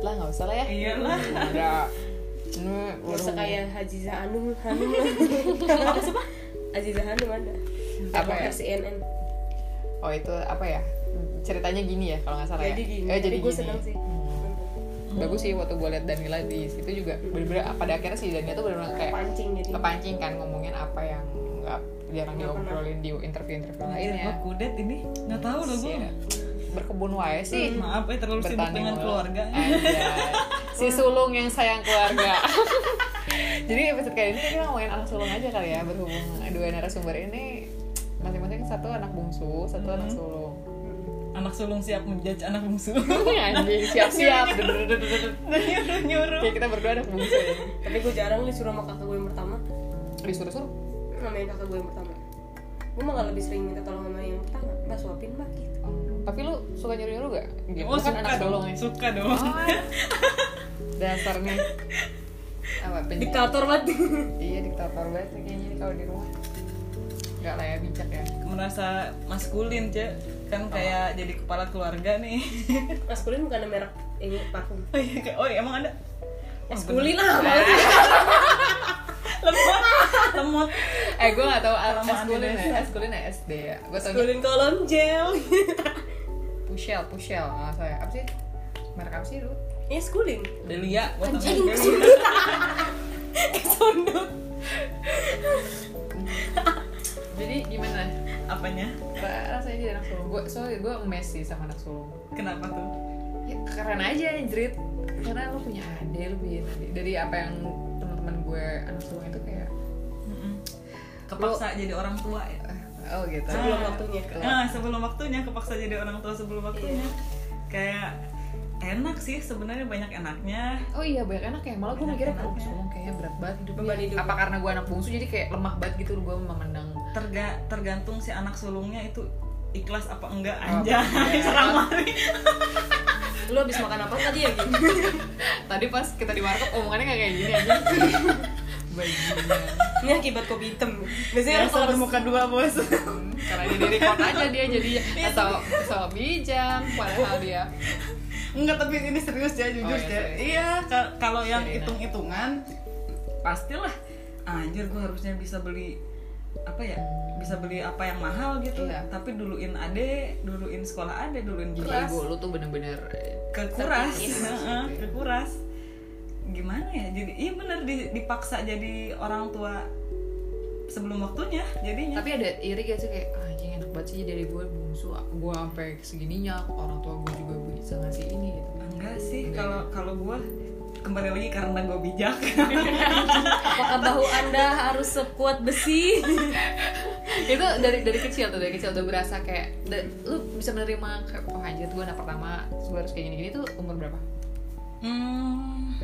banget lah nggak usah lah ya. Iyalah. udah ini Gak usah kayak Hajiza Hanum Hanum Apa siapa? Aziza Hanum ada. Apa ya? CNN oh itu apa ya? Ceritanya gini ya kalau nggak salah Jadi ya? gini Eh, jadi gue seneng sih. Hmm. bagus sih waktu gue liat Danila di situ juga bener-bener pada akhirnya si Danila tuh bener-bener kayak Pancing jadi kepancing kan ngomongin apa yang nggak jarang Nggak diobrolin di interview-interview lainnya. Gue kudet ini. Nggak tahu loh gue. Berkebun wae sih. Maaf ya terlalu sibuk dengan keluarga. Si sulung yang sayang keluarga. Jadi episode kali ini kita ngomongin anak sulung aja kali ya berhubung dua narasumber ini masing-masing satu anak bungsu satu anak sulung. Anak sulung siap menjudge anak bungsu. anjing siap-siap. Nyuruh nyuruh. kayak kita berdua anak bungsu. Tapi gue jarang disuruh sama kakak gue yang pertama. Disuruh-suruh. Namanya kakak gue yang pertama Gue malah lebih sering minta tolong sama yang pertama Mbak suapin mbak gitu. Tapi lu suka nyuruh-nyuruh gak? Gitu. Oh kan suka anak sulung dong, ya? suka dong. Oh, dasarnya. Apa penj- Diktator banget. Iya diktator banget kayaknya kalau di rumah. Nggak lah ya bijak ya. Merasa maskulin cek. Kan kayak jadi kepala keluarga nih. Maskulin bukan merek ini parfum. Oh iya, kayak- oh emang ada. Maskulin lah apa Lemot. eh gue tahu Lama eskulin ya eskulin ya SD ya. Gue tau Maskulin kolon gel. Pushel pushel. Nggak salah ya. apa sih? Merek apa sih lu Ya maskulin Delia, gua tau Anjing Delia. Kesondot jadi gimana? Apanya? Ra- rasanya jadi anak sulung. Gue soalnya gue emes sih sama anak sulung. Kenapa tuh? ya, keren aja anjrit karena lu punya ade lu punya ade dari apa yang teman-teman gue anak sulung itu kayak. Kepaksa jadi orang tua ya. oh gitu Sebelum Ah. waktunya Nah, sebelum waktunya kepaksa jadi orang tua sebelum waktunya. Kayak enak sih sebenarnya banyak enaknya. Oh iya banyak enak ya, malah gue mikirnya kalau sulung kayaknya berat banget hidupnya Beban hidup. Apa karena gue anak bungsu jadi kayak lemah banget gitu gue memandang Terga tergantung si anak sulungnya itu ikhlas apa enggak Oh, iya. serang mari Lu habis makan apa tadi ya gitu? Tadi pas kita di market omongannya kayak gini aja Bajingan Ini akibat kopi hitam. Biasanya biasa kalau bermuka dua bos. Hmm, Karena dia di record aja dia jadi Iya. Atau atau bijam Padahal dia enggak tapi ini serius ya jujur Oh, iya, ya serius. iya ka- kalau yang Serena. hitung hitungan pastilah. Anjir gue harusnya bisa beli apa ya bisa beli apa yang mahal gitu. Iya. tapi duluin ade duluin sekolah ade duluin kelas. ego lu tuh bener-bener kekuras. kekuras gimana ya? Jadi iya bener di- dipaksa jadi orang tua sebelum waktunya jadinya. Tapi ada iri gak sih kayak "Ah, anjing enak banget sih dari gue bungsu Gue sampai segininya orang tua gue juga bisa ngasih ini gitu. Enggak sih kalau kalau gue kembali lagi karena gue bijak. Apakah bahu anda harus sekuat besi? itu dari dari kecil tuh dari kecil udah berasa kayak da- lu bisa menerima kayak oh anjir gue anak pertama gue harus kayak gini gini tuh umur berapa? Hmm,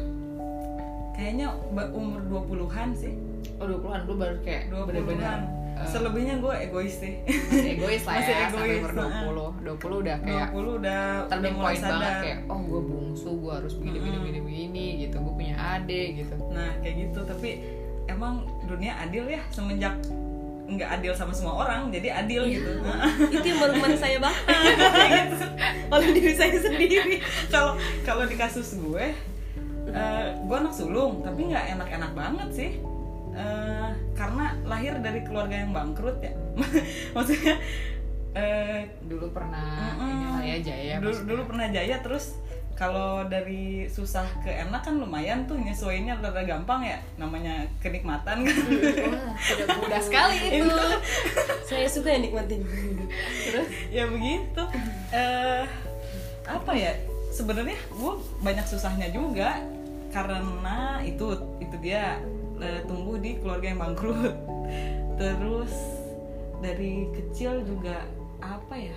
kayaknya umur 20-an sih. oh 20-an lu baru kayak 20-an. bener-bener eh, Selebihnya gue egois sih. masih egois lah Masih ya sampai egois, umur heeh. 20 20 udah kayak 20 udah turning point banget sadar. kayak oh gue bungsu gue harus begini begini begini begini gitu gue punya adik gitu Nah, kayak gitu. Tapi emang dunia adil ya semenjak nggak adil sama semua orang, jadi adil Iya. gitu. Itu yang baru kemarin saya bahas Oleh diri saya sendiri Kalau kalau di kasus gue, eh, gue anak sulung, tapi nggak enak-enak banget sih. Eh, karena lahir dari keluarga yang bangkrut ya. Maksudnya eh, dulu pernah Mm-mm. ini ya jaya dulu, maksudnya. dulu pernah jaya terus kalau dari susah ke enak kan lumayan tuh nyesuainya rada gampang ya namanya kenikmatan kan. Wah, tidak mudah sekali itu. Saya suka yang nikmatin. Terus? Ya begitu. Eh apa ya? Sebenarnya gue banyak susahnya juga karena itu itu dia eh, tumbuh di keluarga yang bangkrut. Terus dari kecil juga apa ya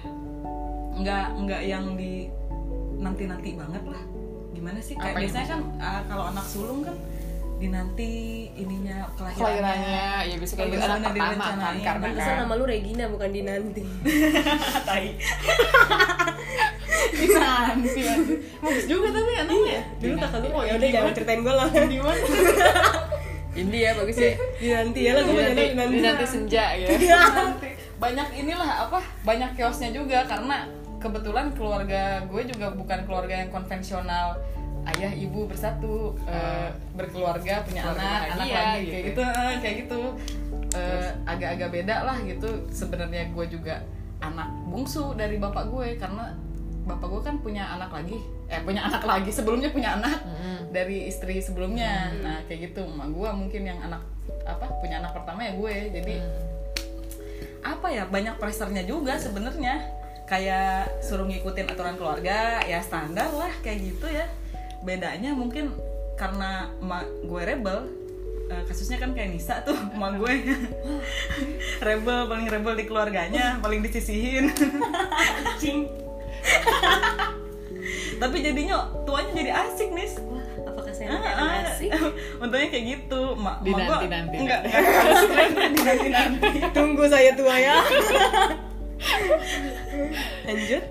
nggak nggak yang di nanti nanti banget lah. Gimana sih? Kayak Apanya biasanya kan ah, kalau anak sulung kan dinanti ininya kelahirannya. Kelahirannya ya bisa kayak gitu anak pertama kan karena Pantesan kan. nama lu Regina bukan Dinanti. Tai nanti bagus juga tapi anaknya ya? Dulu kakak gue Oh, ya udah jangan ceritain gue lah. Gimana ini ya bagus ya. Dinanti ya lah gue nanti mau Dinanti nanti senja ya. Nanti. banyak inilah apa banyak kiosnya juga karena kebetulan keluarga gue juga bukan keluarga yang konvensional. Ayah ibu bersatu eh, berkeluarga punya Keluarga anak anak bahagia, lagi gitu kayak ya. gitu eh, kayak gitu. Eh, agak-agak beda lah gitu sebenarnya gue juga anak bungsu dari bapak gue karena bapak gue kan punya anak lagi. Eh punya anak lagi sebelumnya punya anak Mm. dari istri sebelumnya. Nah kayak gitu. Emak gue mungkin yang anak apa punya anak pertama ya gue. Jadi apa ya banyak pressernya juga sebenarnya. Kayak suruh ngikutin aturan keluarga ya standar lah kayak gitu ya. Bedanya mungkin karena emak gue rebel eh, kasusnya kan kayak Nisa tuh emak gue. Rebel paling rebel di keluarganya paling disisihin. tapi jadinya tuanya jadi asik nih Apakah saya Ah, ah. asik? untungnya kayak gitu mak mak gua Dinanti-nanti. enggak enggak dinanti nanti Tunggu saya tua ya. lanjut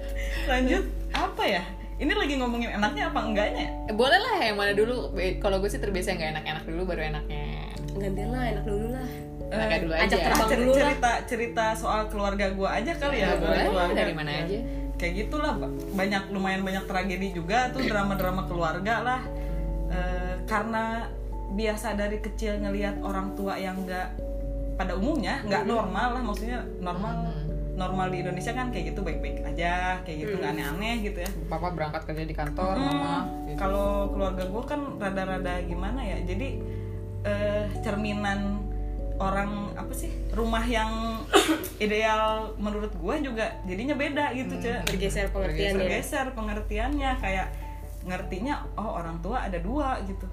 lanjut apa ya ini lagi ngomongin enaknya apa enggaknya ya? Eh, boleh lah yang mana dulu kalau gue sih terbiasa yang nggak enak-enak dulu baru enaknya Gantian lah, enak dulu lah. enaknya Eh, dulu ajak aja terbang Cer- dulu lah. cerita cerita soal keluarga gua aja kali ya Ya, boleh keluarga. dari mana aja kayak gitulah Ba- banyak lumayan banyak tragedi juga tuh drama-drama keluarga lah. Eh, karena biasa dari kecil ngelihat orang tua yang nggak pada umumnya nggak normal lah. Maksudnya normal normal di Indonesia kan kayak gitu baik-baik aja kayak gitu nggak aneh-aneh gitu ya. Papa berangkat kerja di kantor Hmm, mama gitu. Kalau keluarga gue kan rada-rada gimana ya, jadi eh, cerminan orang apa sih rumah yang ideal menurut gue juga jadinya beda gitu Hmm. Cek. Bergeser pengertiannya. Bergeser pengertiannya kayak ngertinya oh orang tua ada dua gitu.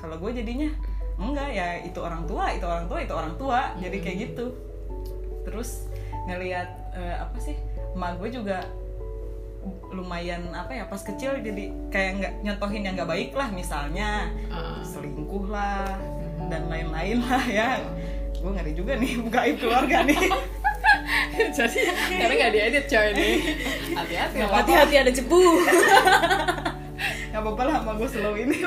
Kalau gue jadinya enggak ya itu orang tua, itu orang tua, itu orang tua. Jadi kayak gitu. Terus ngelihat eh, apa sih? Emak gue juga lumayan apa ya pas kecil jadi kayak nggak nyontohin yang nggak baik lah misalnya Ah. selingkuh lah dan lain-lain lah ya. Gue ngeri juga nih buka aib keluarga nih. Jadi karena nggak diedit coy nih. Hati-hati. Hati-hati ada cepu. nggak apa-apa lah sama gue slow ini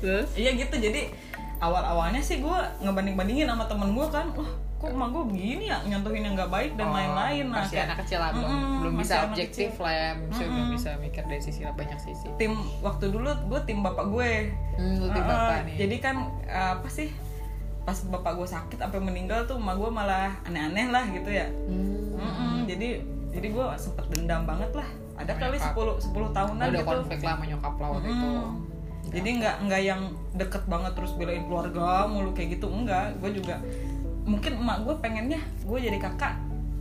terus? Iya gitu jadi awal-awalnya sih gue ngebanding-bandingin sama temen gue kan. Wah kok emak gue begini ya nyontohin yang nggak baik dan Oh, lain-lain nah masih kayak anak kecil lah belum Mm-mm, belum masih bisa objektif kecil. lah ya bisa belum Mm-mm. bisa mikir dari sisi banyak sisi tim waktu dulu gue tim bapak gue hmm, lu tim Uh, bapak nih Jadi kan uh, apa sih pas bapak gue sakit sampai meninggal tuh emak gue malah aneh-aneh lah gitu ya. hmm. Mm-mm, jadi jadi gue sempet dendam banget lah. Ada kali nyokap. 10 10 tahunan udah gitu. konflik lah sama nyokap lah waktu itu Mm. Jadi nggak nggak yang deket banget terus belain keluarga mulu kayak gitu enggak. Gue juga mungkin emak gue pengennya gue jadi kakak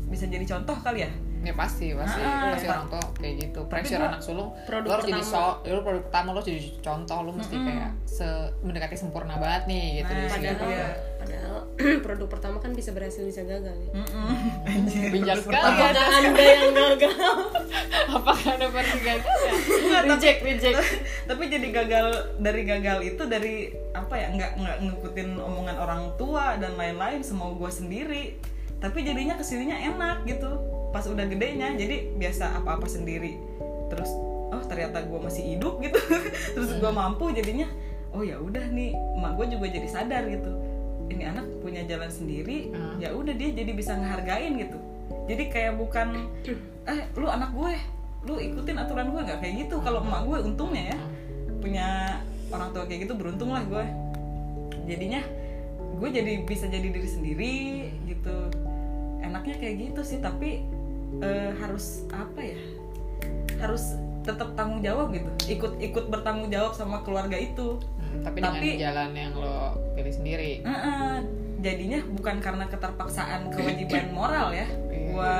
bisa jadi contoh kali ya. ya pasti pasti Ah, pasti iya. orang tua kayak gitu pressure gua- anak sulung lo harus jadi so ya lo produk pertama lo jadi contoh lo mesti kayak se mendekati sempurna banget nih gitu Nah, segi Padahal, Iya. padahal produk pertama kan bisa berhasil bisa gagal ya. Mm-mm. Anjir, Bijak sekali pertama. Apakah anda yang gagal? apakah ada versi gagal? Reject reject. tapi jadi gagal dari gagal itu dari apa ya nggak nggak ngikutin omongan orang tua dan lain-lain semau gue sendiri. Tapi jadinya ke sininya enak gitu pas udah gedenya. Jadi biasa apa-apa sendiri. Terus oh ternyata gue masih hidup gitu. Terus gue mampu jadinya oh ya udah nih emak gue juga jadi sadar gitu ini anak punya jalan sendiri Hmm. ya udah dia jadi bisa ngehargain gitu. Jadi kayak bukan eh lu anak gue lu ikutin aturan gue nggak kayak gitu. Kalau emak gue untungnya ya punya orang tua kayak gitu beruntung lah gue. Jadinya gue jadi bisa jadi diri sendiri gitu. Enaknya kayak gitu sih tapi eh, harus apa ya harus tetap tanggung jawab gitu. Ikut ikut bertanggung jawab sama keluarga itu. Hmm, tapi dengan Tapi- jalan yang lo pilih sendiri. Heeh, jadinya bukan karena keterpaksaan kewajiban moral ya. Iya, gua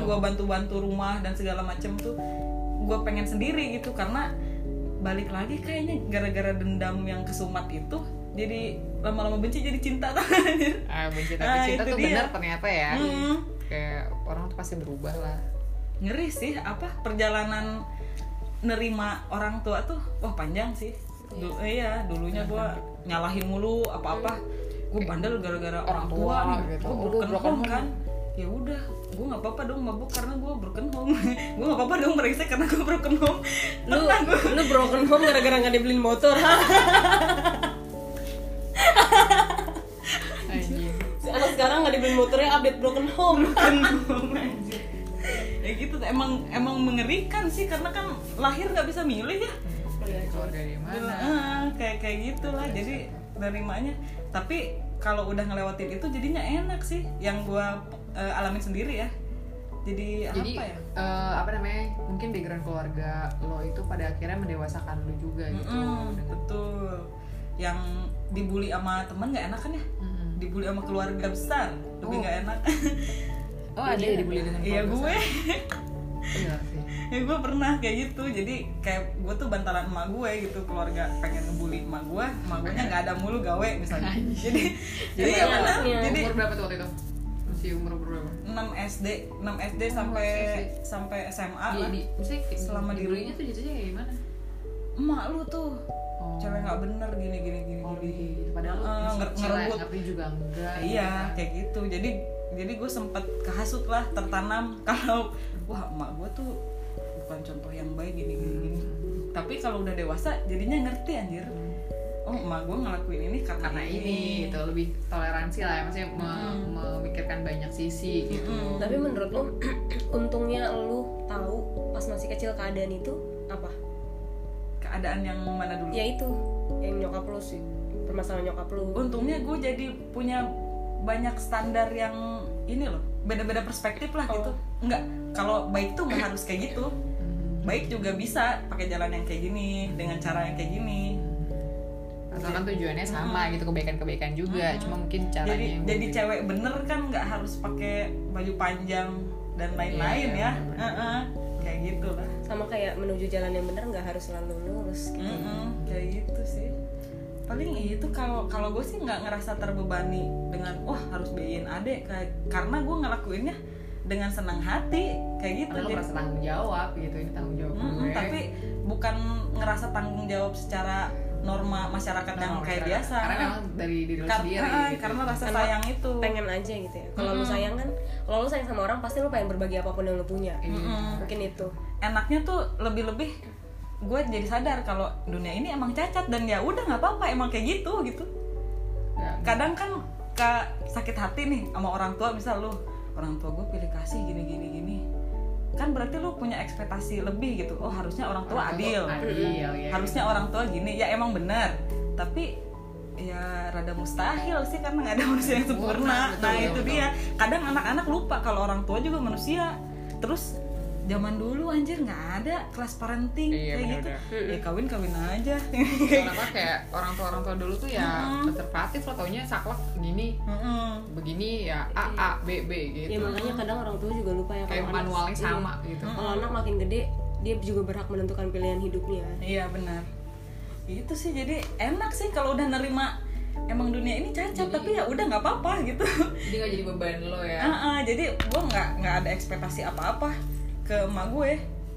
gua bantu-bantu rumah dan segala macem tuh gua pengen sendiri gitu. Karena balik lagi kayaknya gara-gara dendam yang kesumat itu jadi lama-lama benci jadi cinta. Tuh ah, benci tapi Ah, cinta tuh dia. benar ternyata ya. Hmm. kayak orang tuh pasti berubah lah. Ngeri sih apa perjalanan nerima orang tua tuh wah panjang sih. Du- iya. dulunya gua nyalahin mulu apa-apa gue bandel gara-gara orang tua, nih gitu. gue broken, home home. kan ya udah gue nggak apa-apa dong mabuk karena gue broken home gue nggak apa-apa dong merisek karena gue broken home Lu lu broken home gara-gara nggak dibeliin motor. anak sekarang nggak dibeliin motornya update broken home. broken home anjir. ya gitu emang emang mengerikan sih karena kan lahir nggak bisa milih ya Oh dari keluarga dari mana? "Ah, kayak kayak gitulah. Jadi nerimanya. Tapi kalau udah ngelewatin itu jadinya enak sih. Yang gua eh, alamin sendiri ya. Jadi, jadi apa ya? eh, apa namanya? Mungkin background keluarga lo itu pada akhirnya mendewasakan lo juga gitu. Mm-mm, Dengan- betul. Yang dibully sama temen nggak enak kan ya? Mm-mm. dibully sama keluarga besar lebih Oh. nggak enak. Oh ada ya dibully dengan iya keluarga gue. besar? iya sih ya gue pernah kayak gitu jadi kayak gue tuh bantalan emak gue gitu keluarga pengen ngebully emak gue emak gue nya nggak ada mulu gawe misalnya. Jadi jadi ya anaknya. jadi umur berapa tuh waktu itu? Masih umur berapa? 6 SD 6 SD sampai sampai SMA lah. Selama di dibulinya tuh jatuhnya kayak gimana? Emak lu tuh Oh. cewek nggak bener gini gini gini Oh, gini gitu. Padahal lu Ah, masih nger- ngerebut. ngerti juga enggak. iya gitu kan. kayak gitu. Jadi jadi gue sempet kehasut lah tertanam. Kalau wah emak gue tuh bukan contoh yang baik gini gini gini Hmm. tapi kalau udah dewasa jadinya ngerti anjir oh emak gue ngelakuin ini karena, Karena ini itu lebih toleransi lah ya, maksudnya me- Hmm. memikirkan banyak sisi gitu. Mm-mm. Tapi menurut lo untungnya lu tahu pas masih kecil keadaan itu apa? keadaan yang mana dulu Ya itu yang nyokap lu sih permasalahan nyokap lu. untungnya gue jadi punya banyak standar yang ini loh beda-beda perspektif lah gitu nggak kalau baik tuh nggak harus kayak gitu Hmm. Baik juga bisa pakai jalan yang kayak gini dengan cara yang kayak gini Asalkan tujuannya sama gitu kebaikan-kebaikan juga, cuma mungkin caranya jadi yang jadi cewek bener kan nggak harus pakai baju panjang dan lain-lain Iya, ya bener-bener. Heeh, kayak gitu lah Sama kayak menuju jalan yang benar nggak harus selalu lurus. Gitu. Mm-mm, kayak gitu sih paling itu kalau kalau gue sih nggak ngerasa terbebani dengan wah harus biayain adek kayak karena gue ngelakuinnya dengan senang hati kayak gitu Karena lo Jadi- merasa tanggung jawab gitu, ini tanggung jawab Mm-mm, gue. tapi bukan ngerasa tanggung jawab secara norma masyarakat yang Norma kayak masyarakat. biasa Karena memang dari diri Kar- sendiri. ah, gitu. karena rasa Karena sayang itu Pengen aja gitu ya. Kalau lu Mm-mm. sayang kan, kalau lu sayang sama orang pasti lu pengen berbagi apa pun yang lu punya. Mm-mm. Mungkin itu. enaknya tuh lebih-lebih gue jadi sadar kalau dunia ini emang cacat dan ya udah nggak apa-apa emang kayak gitu gitu Ya, kadang kan ke sakit hati nih sama orang tua misal lu orang tua gue pilih kasih gini gini gini. Kan berarti lu punya ekspektasi lebih gitu. Oh harusnya orang tua orang adil. adil ya. harusnya orang tua gini. Ya emang benar. Tapi ya rada mustahil sih karena nggak ada manusia yang Sempurna, betul, nah betul, itu betul. dia. kadang anak-anak lupa kalau orang tua juga manusia. Terus zaman dulu anjir nggak ada kelas parenting Iya, kayak gitu ya kawin kawin aja Kenapa kayak orang tua orang tua dulu tuh ya Mm-mm. konservatif lo taunya saklek gini Mm-mm. begini ya A A B B gitu. Ya makanya kadang orang tua juga lupa ya kayak anak- manualnya iya. sama gitu. Kalau anak makin gede, dia juga berhak menentukan pilihan hidupnya. Iya benar. Itu sih jadi enak sih kalau udah nerima emang dunia ini cacat tapi ya udah nggak apa-apa gitu. Jadi gak jadi beban lo ya. Ah, ah, jadi gue nggak nggak ada ekspektasi apa-apa ke emak gue.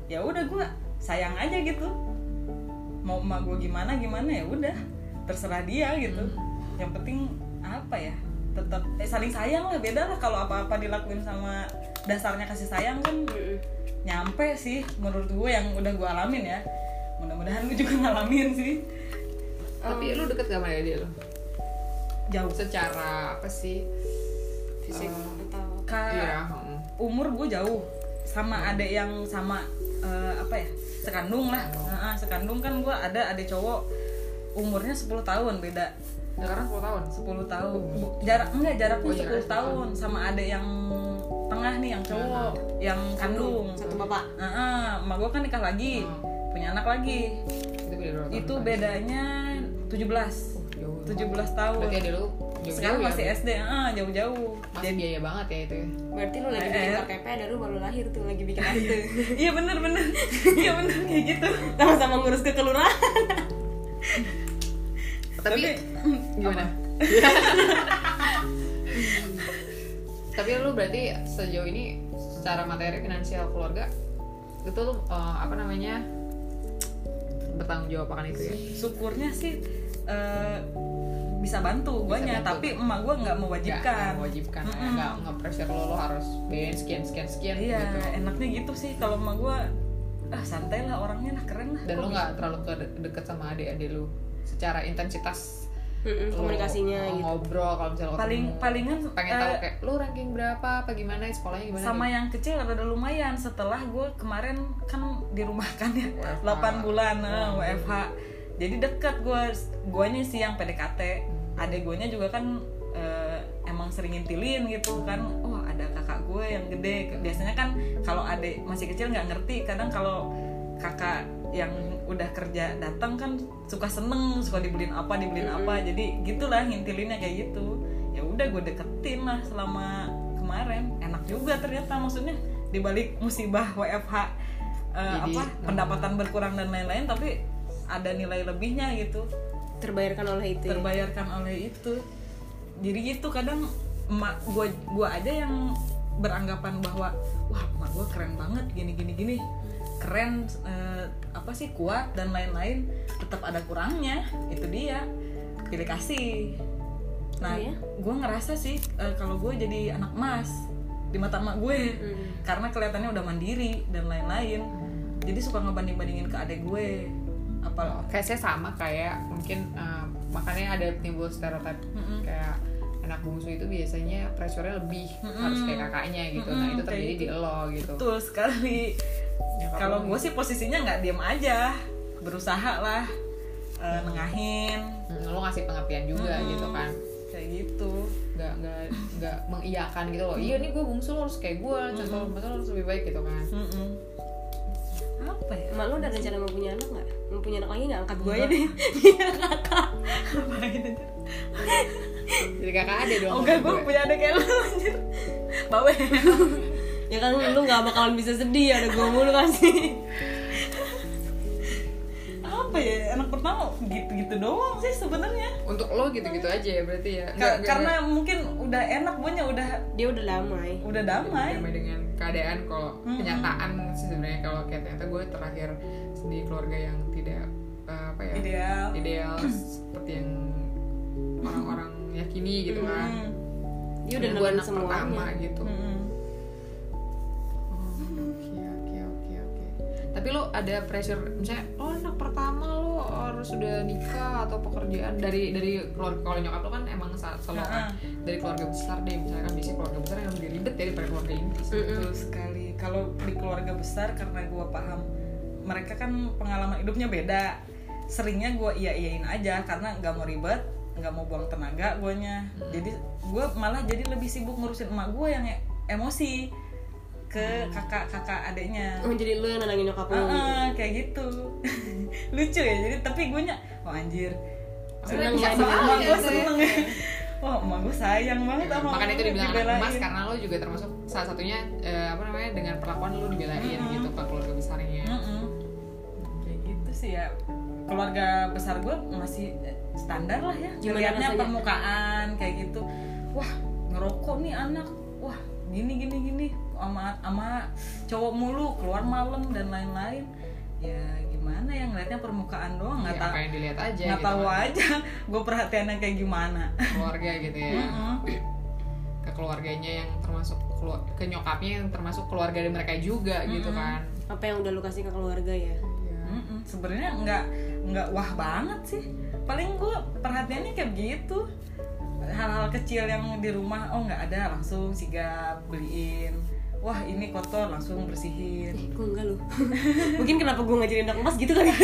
Ya udah gue sayang aja gitu. Mau emak gue gimana gimana ya udah terserah dia gitu. Yang penting apa ya? Tetap eh, saling sayang lah beda lah kalau apa-apa dilakuin sama dasarnya kasih sayang kan Mm-mm. nyampe sih menurut gue yang udah gue alamin ya mudah-mudahan lu juga ngalamin sih Tapi lu deket gak sama dia lo? jauh Secara apa sih? Fisik Eh, atau Ka- Iya. mm. umur gue jauh sama adek yang sama eh, apa ya sekandung lah. Heeh, sekandung kan gue ada adek cowok umurnya 10 tahun beda. Sekarang 10 tahun. 10 tahun. Bu- jarak enggak jaraknya Oh, jaraknya 10 tahun sama adek yang tengah nih yang cowok yang kandung. satu bapak. Heeh, emak gue kan nikah lagi Hmm. punya anak lagi. Itu beda itu bedanya 17 Jauh. 17 tahun. Berarti ada lu jauh sekarang ya, masih SD ah jauh-jauh masih biaya banget ya itu ya. Berarti lu lagi bikin. KTP ada lu baru lahir tuh lagi bikin akte. iya bener bener iya bener kayak gitu Sama-sama ngurus ke kelurahan. Tapi, gimana? Tapi lu berarti sejauh ini secara materi finansial keluarga itu lu eh, apa namanya bertanggung jawab akan itu ya? syukurnya sih eh, bisa bantu guanya bantu. tapi emak gua nggak Nggak- mewajibkan nggak mewajibkan, Mm-mm. nggak nggak pressure lo lo harus biayain sekian sekian sekian iya gitu. enaknya gitu sih kalau emak gua ah santai lah orangnya lah keren lah Dan lo nggak terlalu ke deket sama adik-adik lu secara intensitas Mm-mm, lo, komunikasinya uh, gitu. ngobrol kalau misalnya lo paling ketemu. palingan pengen tahu eh, kayak lo ranking berapa apa gimana sekolahnya gimana sama gitu. yang kecil rada lumayan setelah gue kemarin kan dirumahkan ya WFH. 8 bulan eh, Hmm. WFH jadi deket gue guanya sih yang PDKT adek guanya juga kan eh, emang sering ngintilin gitu kan. Oh ada kakak gue yang gede. Biasanya kan kalau adek masih kecil nggak ngerti. Kadang kalau kakak yang udah kerja datang kan suka seneng suka dibeliin apa dibeliin apa. Jadi gitulah ngintilinnya kayak gitu. Ya udah gue deketin lah selama kemarin. Enak juga ternyata. Maksudnya dibalik musibah WFH eh, Jadi, apa pendapatan berkurang dan lain-lain. Tapi ada nilai lebihnya gitu. Terbayarkan oleh itu ya. terbayarkan oleh itu. Jadi gitu kadang emak gua gua aja yang beranggapan bahwa wah emak gua keren banget gini gini gini. Keren eh, apa sih kuat dan lain-lain. Tetap ada kurangnya. Itu dia. Pilih kasih. Nah Oh ya? gue ngerasa sih eh, kalau gue jadi anak emas di mata emak gue. Hmm. karena kelihatannya udah mandiri dan lain-lain. Jadi suka ngebanding bandingin ke adek gue apa Kayaknya sama kayak mungkin uh, makanya ada timbul stereotip Mm-mm. kayak anak bungsu itu biasanya pressure-nya lebih Mm-mm. harus kayak kakaknya gitu. Nah, Mm-mm, itu terjadi di lo gitu. betul sekali Ya, kalau gue sih posisinya nggak diem aja berusaha lah eh, nengahin Hmm, lo ngasih pengertian juga Mm-mm. gitu kan. kayak gitu Nggak nggak nggak mengiyakan gitu loh. Iya nih gue bungsu lo harus kayak gue, contoh lo harus lebih baik gitu kan. Mm-mm. Apa ya Emak lu ada rencana mau punya anak nggak? Mau punya anak lagi nggak? Angkat gue aja deh. Ngapain aja? Jadi kakak ada dong. oh enggak gue punya adik kayak lu anjir bawe ya kan lu nggak bakalan bisa sedih ada gue mulu kasih. apa ya anak pertama gitu-gitu doang sih sebenarnya Untuk lo gitu-gitu aja ya berarti ya. Ka- karena mungkin udah enak guanya udah Dia udah damai. udah damai damai dengan keadaan kalau Mm-mm. kenyataan sih sebenarnya kalau kayak ternyata gue terakhir di keluarga yang tidak uh, apa ya ideal ideal seperti yang orang-orang yakini gitu kan Mm. Dia udah gue anak pertama semuanya. gitu Mm-mm. Tapi lo ada pressure misalnya lo anak pertama lo harus sudah nikah atau pekerjaan dari dari keluarga kalau nyokap lo kan emang selalu kan dari keluarga besar deh misalnya kan biasanya keluarga besar yang lebih ribet ya daripada keluarga inti. Betul sekali. Kalau di keluarga besar karena gue paham mereka kan pengalaman hidupnya beda. Seringnya gue iya iyain aja karena nggak mau ribet, nggak mau buang tenaga guanya. Jadi gue malah jadi lebih sibuk ngurusin emak gue yang e- emosi ke kakak-kakak adiknya. Oh jadi lu yang nenangin nyokap lu. gitu. Ah, kayak gitu. Lucu ya. Jadi tapi gue nya, oh anjir. Seneng ya, seneng gue seneng ya. Wah, emak gue sayang banget sama makanya itu dibilang anak emas dibelain. karena lo juga termasuk salah satunya eh, apa namanya dengan perlakuan lo dibelain gitu ke keluarga besarnya Mm-mm. kayak gitu sih ya keluarga besar gue masih eh, standar lah ya Ngeliatnya rasanya? permukaan kayak gitu wah ngerokok nih anak wah gini gini gini sama sama cowok mulu keluar malam dan lain-lain ya gimana ya ngeliatnya permukaan doang nggak Ya, tahu yang dilihat aja nggak gitu tahu kan. aja gue perhatiannya kayak gimana keluarga gitu ya Mm-mm. ke keluarganya yang termasuk kelu- ke nyokapnya yang termasuk keluarga dari mereka juga gitu kan Apa yang udah lu kasih ke keluarga ya? Iya. Mm-mm. sebenarnya nggak nggak wah banget sih paling gue perhatiannya kayak begitu hal-hal kecil yang di rumah oh nggak ada langsung sigap beliin wah ini kotor langsung bersihin. Eh, gue enggak lu. Mungkin kenapa gue ngajarin anak emas gitu kali. Lo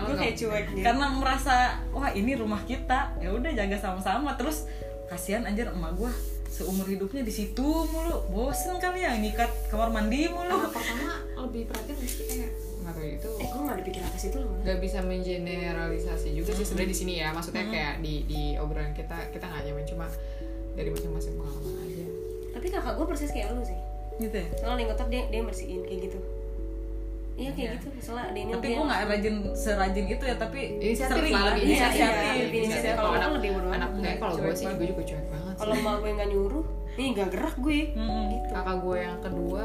gue nggak- kayak cuek gitu. karena merasa wah ini rumah kita. Ya udah jaga sama-sama. Terus kasihan anjir emak gue seumur hidupnya di situ mulu. Bosen kali ya ngikat kamar mandi mulu. Anak pertama lebih perhatian mesti kayak nggak tahu itu. Eh, gue gak ada pikiran ke situ loh. nggak bisa mengeneralisasi juga sih sebenarnya di sini ya. Maksudnya kayak di di obrolan kita kita nggak nyaman. Cuma dari masing-masing pengalaman aja Tapi kakak gue persis kayak lu sih. gitu ya Soalnya yang kotor dia dia bersihin kayak gitu. Iya kayak Iya. gitu. Soalnya dia ini tapi gue nggak rajin serajin itu ya tapi inisiatif sering lah lah lebih Iya, inisiatif iya, inisiatif. kalau anak lebih bodo anak kayak kalau gue sih gue juga cuek banget Kalau emak gue nggak nyuruh, nih gak gerak gue. Mm-mm. Gitu. kakak gue yang kedua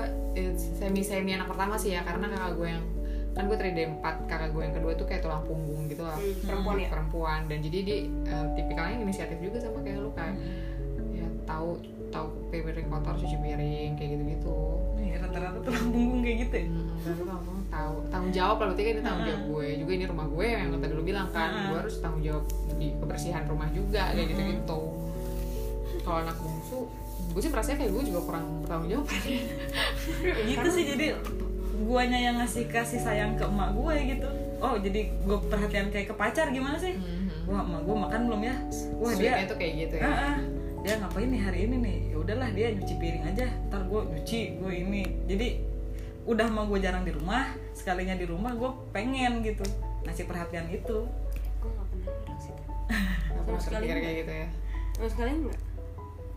semi semi anak pertama sih ya karena kakak gue yang kan gue terdiri dari empat kakak gue yang kedua tuh kayak tulang punggung gitu lah Hmm, perempuan ya. perempuan dan jadi dia eh, tipikalnya inisiatif juga sama kayak lu kan ya tahu tahu piring kotor cuci piring kayak gitu gitu rata-rata tulang punggung kayak gitu ya? Hmm, tahu tanggung jawab lah berarti kan ini tanggung jawab gue juga ini rumah gue yang tadi lu bilang kan gue harus tanggung jawab di kebersihan rumah juga kayak gitu gitu kalau anak bungsu gue sih merasa kayak gue juga kurang bertanggung jawab. Gitu sih jadi guanya yang ngasih kasih sayang ke emak gue gitu. Oh jadi gue perhatian kayak ke pacar gimana sih? Mhm. wah emak gue makan belum ya? Wah Sweetnya dia tuh kayak gitu ya. Dia ngapain nih hari ini nih? Ya udahlah dia nyuci piring aja. Ntar gue nyuci gue ini. Jadi udah mah gue jarang di rumah sekalinya di rumah gue pengen gitu. Ngasih perhatian itu. Gue gak pernah bilang sih Gak pernah Sama sekali kayak gitu ya. Sama sekali enggak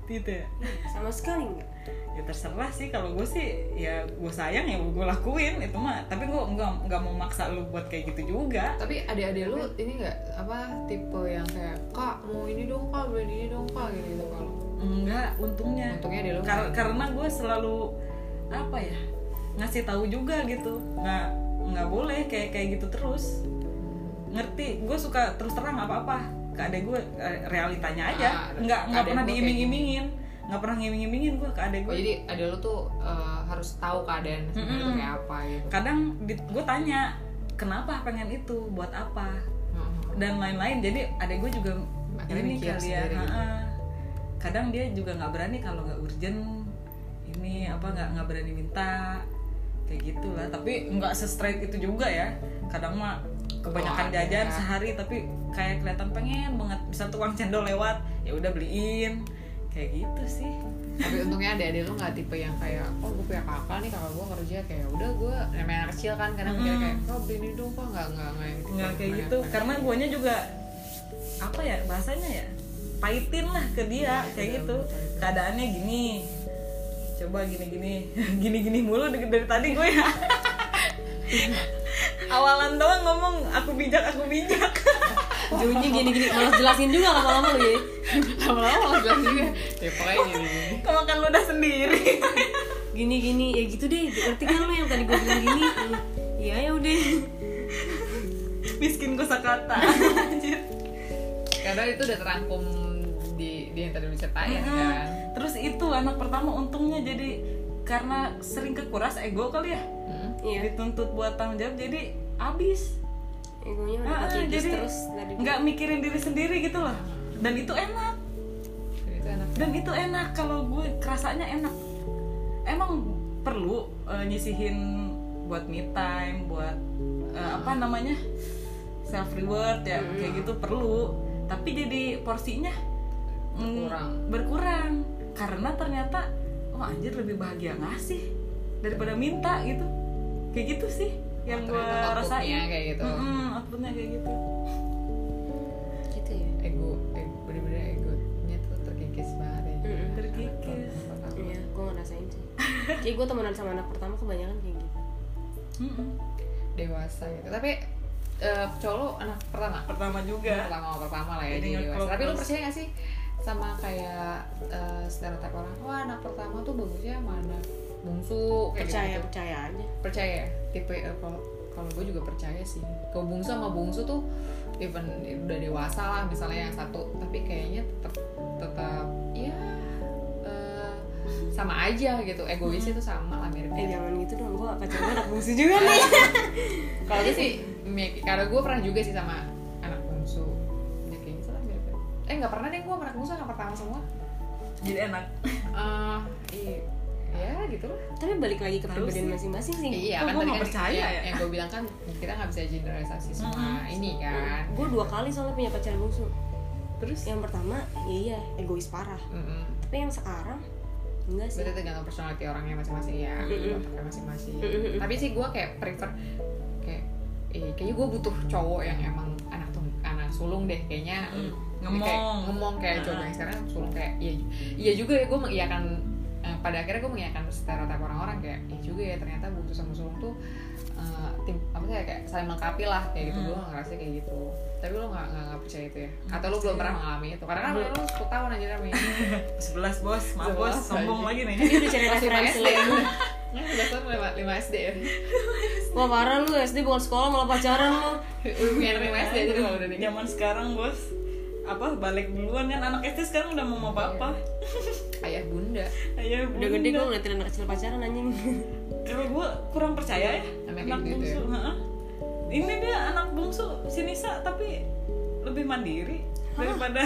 gitu ya. Sama sekali enggak ya terserah sih kalau gue sih ya gue sayang ya gue lakuin itu mah. Tapi gue nggak nggak mau maksa lu buat kayak gitu juga. Tapi adik-adik lu ini nggak apa tipe yang kayak kak mau ini dong kak beli ini dong kak gitu gitu kalau enggak untungnya. Untungnya dia lu Kar- karena gue selalu apa ya ngasih tahu juga gitu. Nggak nggak boleh kayak kayak gitu terus. Ngerti gue suka terus terang apa apa ke adek gue eh, realitanya aja. Ah, nggak nggak adek pernah diiming-imingin. Nggak pernah ngiming-ngimingin gue ke adek Oh, gue. jadi ada lu tuh eh, harus tahu keadaan sebenarnya tuh Mm-mm. kayak apa gitu. kadang gue tanya kenapa pengen itu? Buat apa? Heeh. dan lain-lain. Jadi adek gue juga Akhirnya ini kali ya gitu. kadang dia juga nggak berani kalau nggak urgent. Ini apa nggak nggak berani minta. Kayak gitulah. Tapi nggak se straight itu juga ya. Kadang mah kebanyakan Oh, jajan sehari tapi kayak kelihatan pengen banget bisa tukang cendol lewat. Ya udah beliin. Kayak gitu sih. Tapi untungnya ada ada lu nggak tipe yang kayak oh gue punya kakak nih kakak gue kerja kayak udah gue namanya anak kecil kan kadang mikirnya kayak oh beli ini dong kok nggak nggak nggak gitu. nggak kayak gitu. karena guanya juga apa ya bahasanya ya pahitin lah ke dia kayak betul, gitu. betul. keadaannya gini. Coba gini gini gini gini mulu dari, dari tadi gue. ya awalan doang ngomong aku bijak aku bijak. Ujungnya gini-gini malas jelasin juga lama-lama lu ya lama-lama malah bilang juga. Ya pokoknya gini gini kemakan ludah sendiri. Gini-gini ya gitu deh ngerti kan lu yang tadi gue bilang gini. Iya ya udah. Miskin kosakata. Anjir. Karena itu udah terangkum di, di yang tadi lu ceritain kan? Terus itu anak pertama untungnya jadi karena sering kekuras ego kali ya. Hmm. Iya. Dituntut buat tanggung jawab jadi abis. Egonya udah Ah, jadi terus nggak mikirin diri sendiri gitu loh. Dan itu enak. Jadi itu enak. Dan itu enak. Kalau gue kerasanya enak. Emang perlu eh, nyisihin buat me time buat eh, apa namanya self reward ya kayak gitu perlu. Tapi jadi porsinya mm, Berkurang. berkurang. Karena ternyata oh anjir lebih bahagia ngasih daripada minta gitu kayak gitu sih yang gue rasain. kayak gitu. Mm-mm, outputnya kayak gitu. Gitu ya? Ego, ego bener-bener egonya tuh terkikis banget ya. Terkikis. Iya gue ngerasain sih. Kayak gue temenan sama anak pertama kebanyakan kayak gitu. Mm-mm. dewasa gitu. Tapi eh cowok lu anak pertama? Pertama juga. Pertama pertama lah ya Jadi jadi dewasa. Tapi lu percaya gak sih sama kayak eh, stereotip orang? Wah anak pertama tuh bagusnya sama anak bungsu percaya gitu, percaya aja. Percaya ya? tipe eh, kalau kalau gue juga percaya sih. Kalau bungsu sama bungsu tuh even udah dewasa lah misalnya yang satu. Tapi kayaknya tetap tetap ya eh, sama aja gitu. Egoisnya tuh sama lah eh mirip-mirip jangan gitu dong. Gue pacar gue anak bungsu juga nih. Kalau gue sih karena gue pernah juga sih sama anak bungsu. Ya kayak gitu lah mirip eh nggak pernah deh gue sama anak bungsu anak pertama semua. Jadi enak. Eh iya ya gitu lah tapi balik lagi ke pribadian sih. masing-masing sih iya kan tadi kan percaya ya? yang gue bilang kan kita nggak bisa generalisasi semua Mm-mm. ini kan gue dua kali soalnya punya pacar bungsu terus yang pertama ya iya egois parah Mm-mm. tapi yang sekarang enggak sih berarti tergantung personality orangnya masing-masing ya otaknya masing-masing Mm-mm. tapi sih gue kayak prefer kayak eh, kayaknya gue butuh cowok yang emang anak tung anak sulung deh kayaknya Mm. Kayak Ngomong. ngomong kayak cowok Ah. yang sekarang sulung kayak iya iya juga ya gue mengiyakan eh, pada akhirnya gue mengiyakan stereotip orang-orang kayak iya juga ya ternyata bungsu sama sulung tuh eh, tim apa sih kayak saling melengkapi lah kayak gitu. Hmm. gue ngerasa kayak gitu. Tapi lo nggak nggak percaya itu ya. Atau lo belum pernah mengalami itu. Karena kan lo 10 tahun aja Rami 11 bos. Maaf bos. 11 sombong lagi nih. Ini udah cari referensi. Nah, udah lima, SD ya. Wah parah lu SD bukan sekolah malah pacaran lu. Anak lima SD aja kalau udah nikah zaman sekarang bos. Apa balik duluan kan? Anak SD sekarang udah mau apa apa Ayah bunda. Ayo udah gede gue ngeliatin anak kecil pacaran anjing. Kalau gue kurang percaya ya Emang anak kayak gitu bungsu heeh. ini dia anak bungsu si Nisa tapi lebih mandiri daripada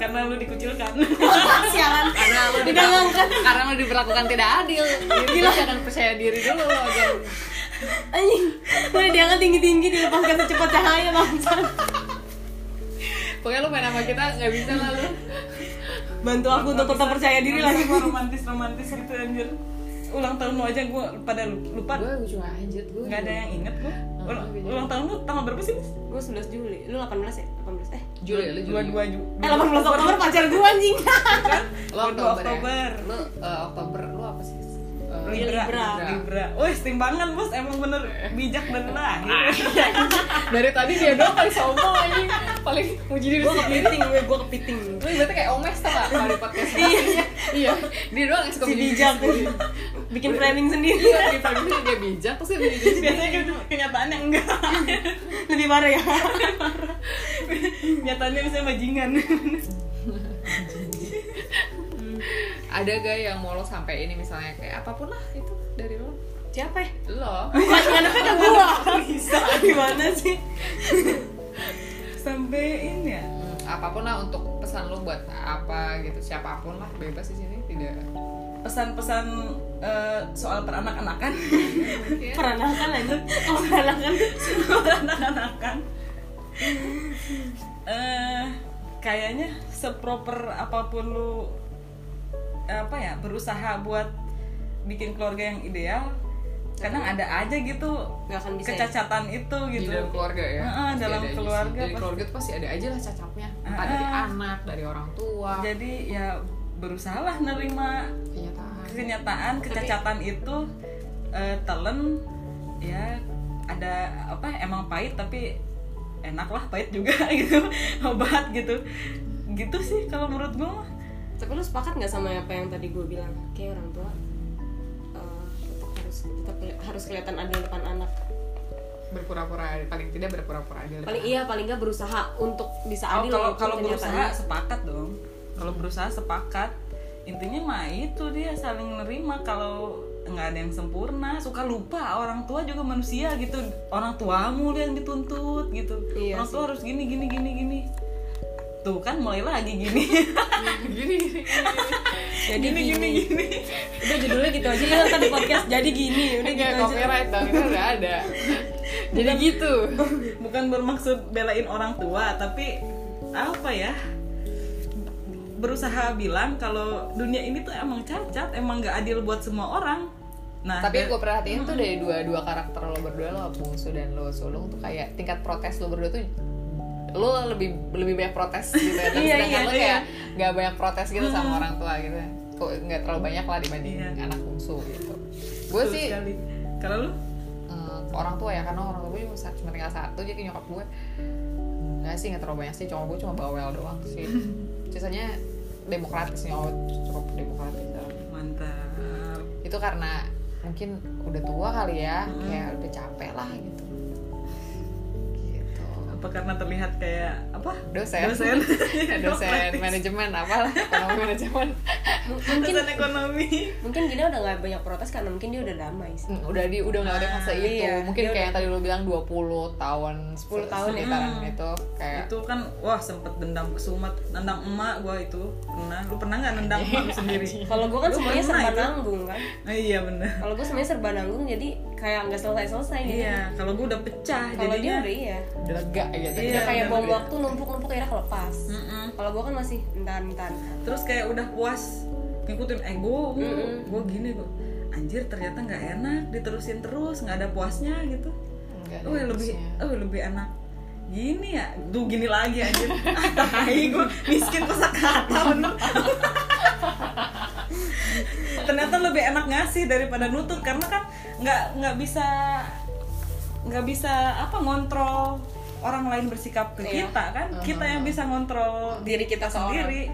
karena lu dikucilkan. Sialan. Karena udah ngangkat. karena lo diperlakukan tidak adil. Jadi lo jangan percaya diri dulu lo jangan anjing. Udah diangkat tinggi tinggi dilepaskan secepat cahaya bangsat pokoknya lo main sama kita nggak bisa lah lo bantu aku untuk tetap percaya diri lagi. romantis romantis gitu anjir. Ulang tahun lu aja gue pada lupa. Gue cuma anjir. Gue nggak ada yang inget gue ulang, gitu. ulang tahun lu tanggal berapa sih Nis? gue 11 Juli. Lu 18 ya? 18 eh Juli dua Juli. Dua Ju eh 18 Oktober pacar gue anjing. Kan dua Oktober, Oktober. Ya? lo eh, Oktober lo apa sih Eh, Libra. Libra. Libra. Wih timbangan bos. Emang bener. Bijak dari lahir dari tadi dia doang paling sombong aja. Paling muji diri gue sendiri. kepiting gue gue kepiting. Lu berarti kayak omes tau gak kalau di podcast. Iya. Iya. Dia doang yang suka si bijak. sendiri. bikin framing sendiri. Iya di pagi dia bijak terus dia sendiri. biasanya gitu kenyataannya enggak. Lebih parah ya. Nyatanya misalnya bajingan ada gak yang mau lo sampai ini misalnya? Kayak apa pun lah itu dari lo. Siapa ya? Lo. Ngadepnya ke gue bisa gimana sih? Sampein ya? Hmm, apa pun lah untuk pesan lo buat apa gitu. Siapa pun lah bebas di sini tidak. Pesan-pesan eh, soal peranak-anakan Iya. peranakan aja. Kalau peranakan. Peranak-anakan eh kayaknya seproper apa pun lu apa ya berusaha buat bikin keluarga yang ideal kadang ada aja gitu nggak akan bisa ya? kecacatan itu di gitu dalam keluarga ya? Heeh, Pasti dalam ada keluarga dari pasti. keluarga tuh pasti ada aja lah cacatnya. Entah Heeh. dari anak dari orang tua. Jadi ya berusahalah nerima kenyataan. kenyataan kecacatan itu eh, telen ya ada apa emang pahit tapi enak lah pahit juga gitu obat gitu. Gitu sih kalau menurut gue mah tapi lu sepakat nggak sama apa yang tadi gue bilang? Kayak orang tua eh, tetap harus tetap keli- harus kelihatan adil depan anak. Berpura-pura paling tidak berpura-pura adil paling iya paling nggak berusaha untuk bisa Oh, adil kalau kalau berusaha sepakat dong. Kalau berusaha sepakat. Intinya mah itu dia saling nerima. Kalau nggak ada yang sempurna suka lupa. Orang tua juga manusia gitu. Orang tuamu yang dituntut gitu. Iya orang tua harus gini gini gini gini tuh kan mulai lagi gini. Gini gini jadi gini gini, gini. gini. Udah judulnya gitu aja ya ntar di podcast jadi gini. Udah Kayak gitu aja. copyright dong itu udah ada. Jadi gitu. bukan bermaksud belain orang tua tapi apa ya? Berusaha bilang kalau dunia ini tuh emang cacat emang nggak adil buat semua orang. Nah tapi gue perhatiin tuh dari dua dua karakter lo berdua lo bungsu dan lo sulung tuh kayak tingkat protes lo berdua tuh lo lebih lebih banyak protes gitu ya dan Iya, sedangkan iya, lo iya. kayak nggak banyak protes gitu sama orang tua gitu. Kok nggak terlalu banyak lah dibanding Iya. anak bungsu gitu. Gue sih kalau lu eh, orang tua ya karena orang tua gue cuma, tinggal satu jadi nyokap gue nggak sih nggak terlalu banyak sih. Cuma gue cuma bawel doang sih. Sisanya demokratis nyokap cukup demokratis dalam mantap. Itu karena mungkin udah tua kali ya kayak udah capek lah gitu apa karena terlihat kayak apa? Dosen. Dosen. Dosen manajemen apa ekonomi manajemen. Mungkin dosen ekonomi. mungkin Gina udah nggak banyak protes karena mungkin dia udah damai sih. Hmm, udah di udah nggak ada fase itu. iya, mungkin dia kayak yang tadi lu bilang 20 tahun 10 tahun ya. sekitaran Hmm. itu kayak itu kan wah sempet dendam kesumat nendang emak gua itu. Pernah. Lu pernah nggak nendang emak lu sendiri? Kalau gue kan Lu semuanya serba itu? nanggung kan? Oh, iya bener. Kalau gue semuanya serba nanggung jadi kayak nggak selesai selesai gitu. Iya kalau gua udah pecah kalau dia jadinya udah iya. udah lega gitu Iya, udah kayak bom lega. waktu numpuk numpuk akhirnya kelepas. Mm-mm. kalau gue kan masih entar entar. Terus kayak udah puas ngikutin ego gue Mm-mm. gue gini gue anjir ternyata nggak enak diterusin terus nggak ada puasnya gitu. Oh lebih oh lebih enak gini ya tuh gini lagi anjir. Ah tai gue miskin kosakata bener ternyata lebih enak ngasih daripada nutut karena kan nggak nggak bisa nggak bisa apa ngontrol orang lain bersikap ke Iya. kita kan. Kita yang bisa ngontrol diri kita sendiri.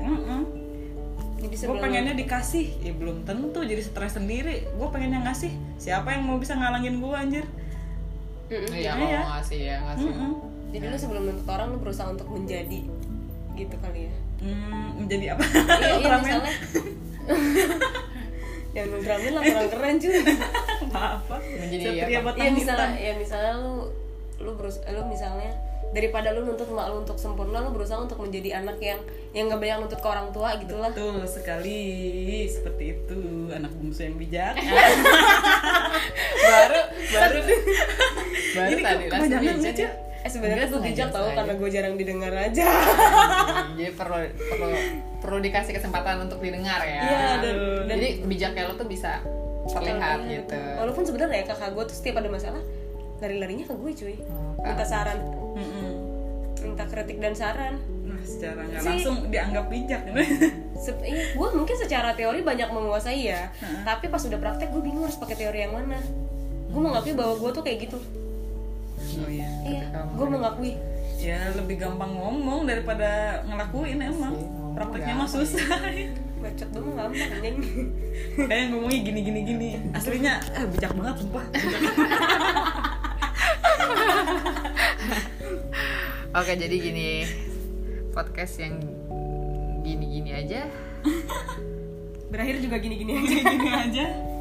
jadi gue pengennya dikasih. Ya belum tentu jadi stres sendiri. Gue pengen yang ngasih. Siapa yang mau bisa ngalangin gue anjir? Mm-mm. iya Iya. kalau ngasih ya ngasih. Mm-mm. jadi lu sebelum nuntut orang lu berusaha untuk menjadi gitu kali ya? Hmm, menjadi apa? Iya, iya misalnya yang ngeramin lah kurang keren cuy. Apa Menjadi satria apa? ya misalnya ya misalnya lu lu berus lu misalnya daripada lu nuntut mak lu untuk sempurna lu berusaha untuk menjadi anak yang yang gak banyak nuntut ke orang tua gitulah Betul sekali. Seperti itu. Anak bungsu yang bijak. baru baru. Baru Jadi tadi kebanyakan lucu. Eh sebenarnya gue bijak tau karena gue jarang didengar aja. Jadi perlu perlu perlu dikasih kesempatan untuk didengar ya. Iya, dan- dan- jadi bijaknya lo tuh bisa terlihat Iya, gitu. Walaupun sebenarnya ya kakak gue tuh setiap ada masalah lari-larinya ke gue cuy. Oh, minta saran. Mm-mm. minta kritik dan saran. Nah, secara nggak Si- langsung dianggap bijak. Se- iya, gue mungkin secara teori banyak menguasai ya. Tapi pas udah praktek gue bingung harus pakai teori yang mana. Gue mengakui bahwa gue tuh kayak gitu oh iya. iya gue mengakui Ya lebih gampang ngomong daripada ngelakuin emang. sih, ngomong Prakteknya mah gampang. susah. bacot dong gampang anjing Kayak ngomongnya gini gini gini. Aslinya eh, bijak banget sumpah. oke jadi gini podcast yang gini-gini aja berakhir juga gini-gini aja gini aja.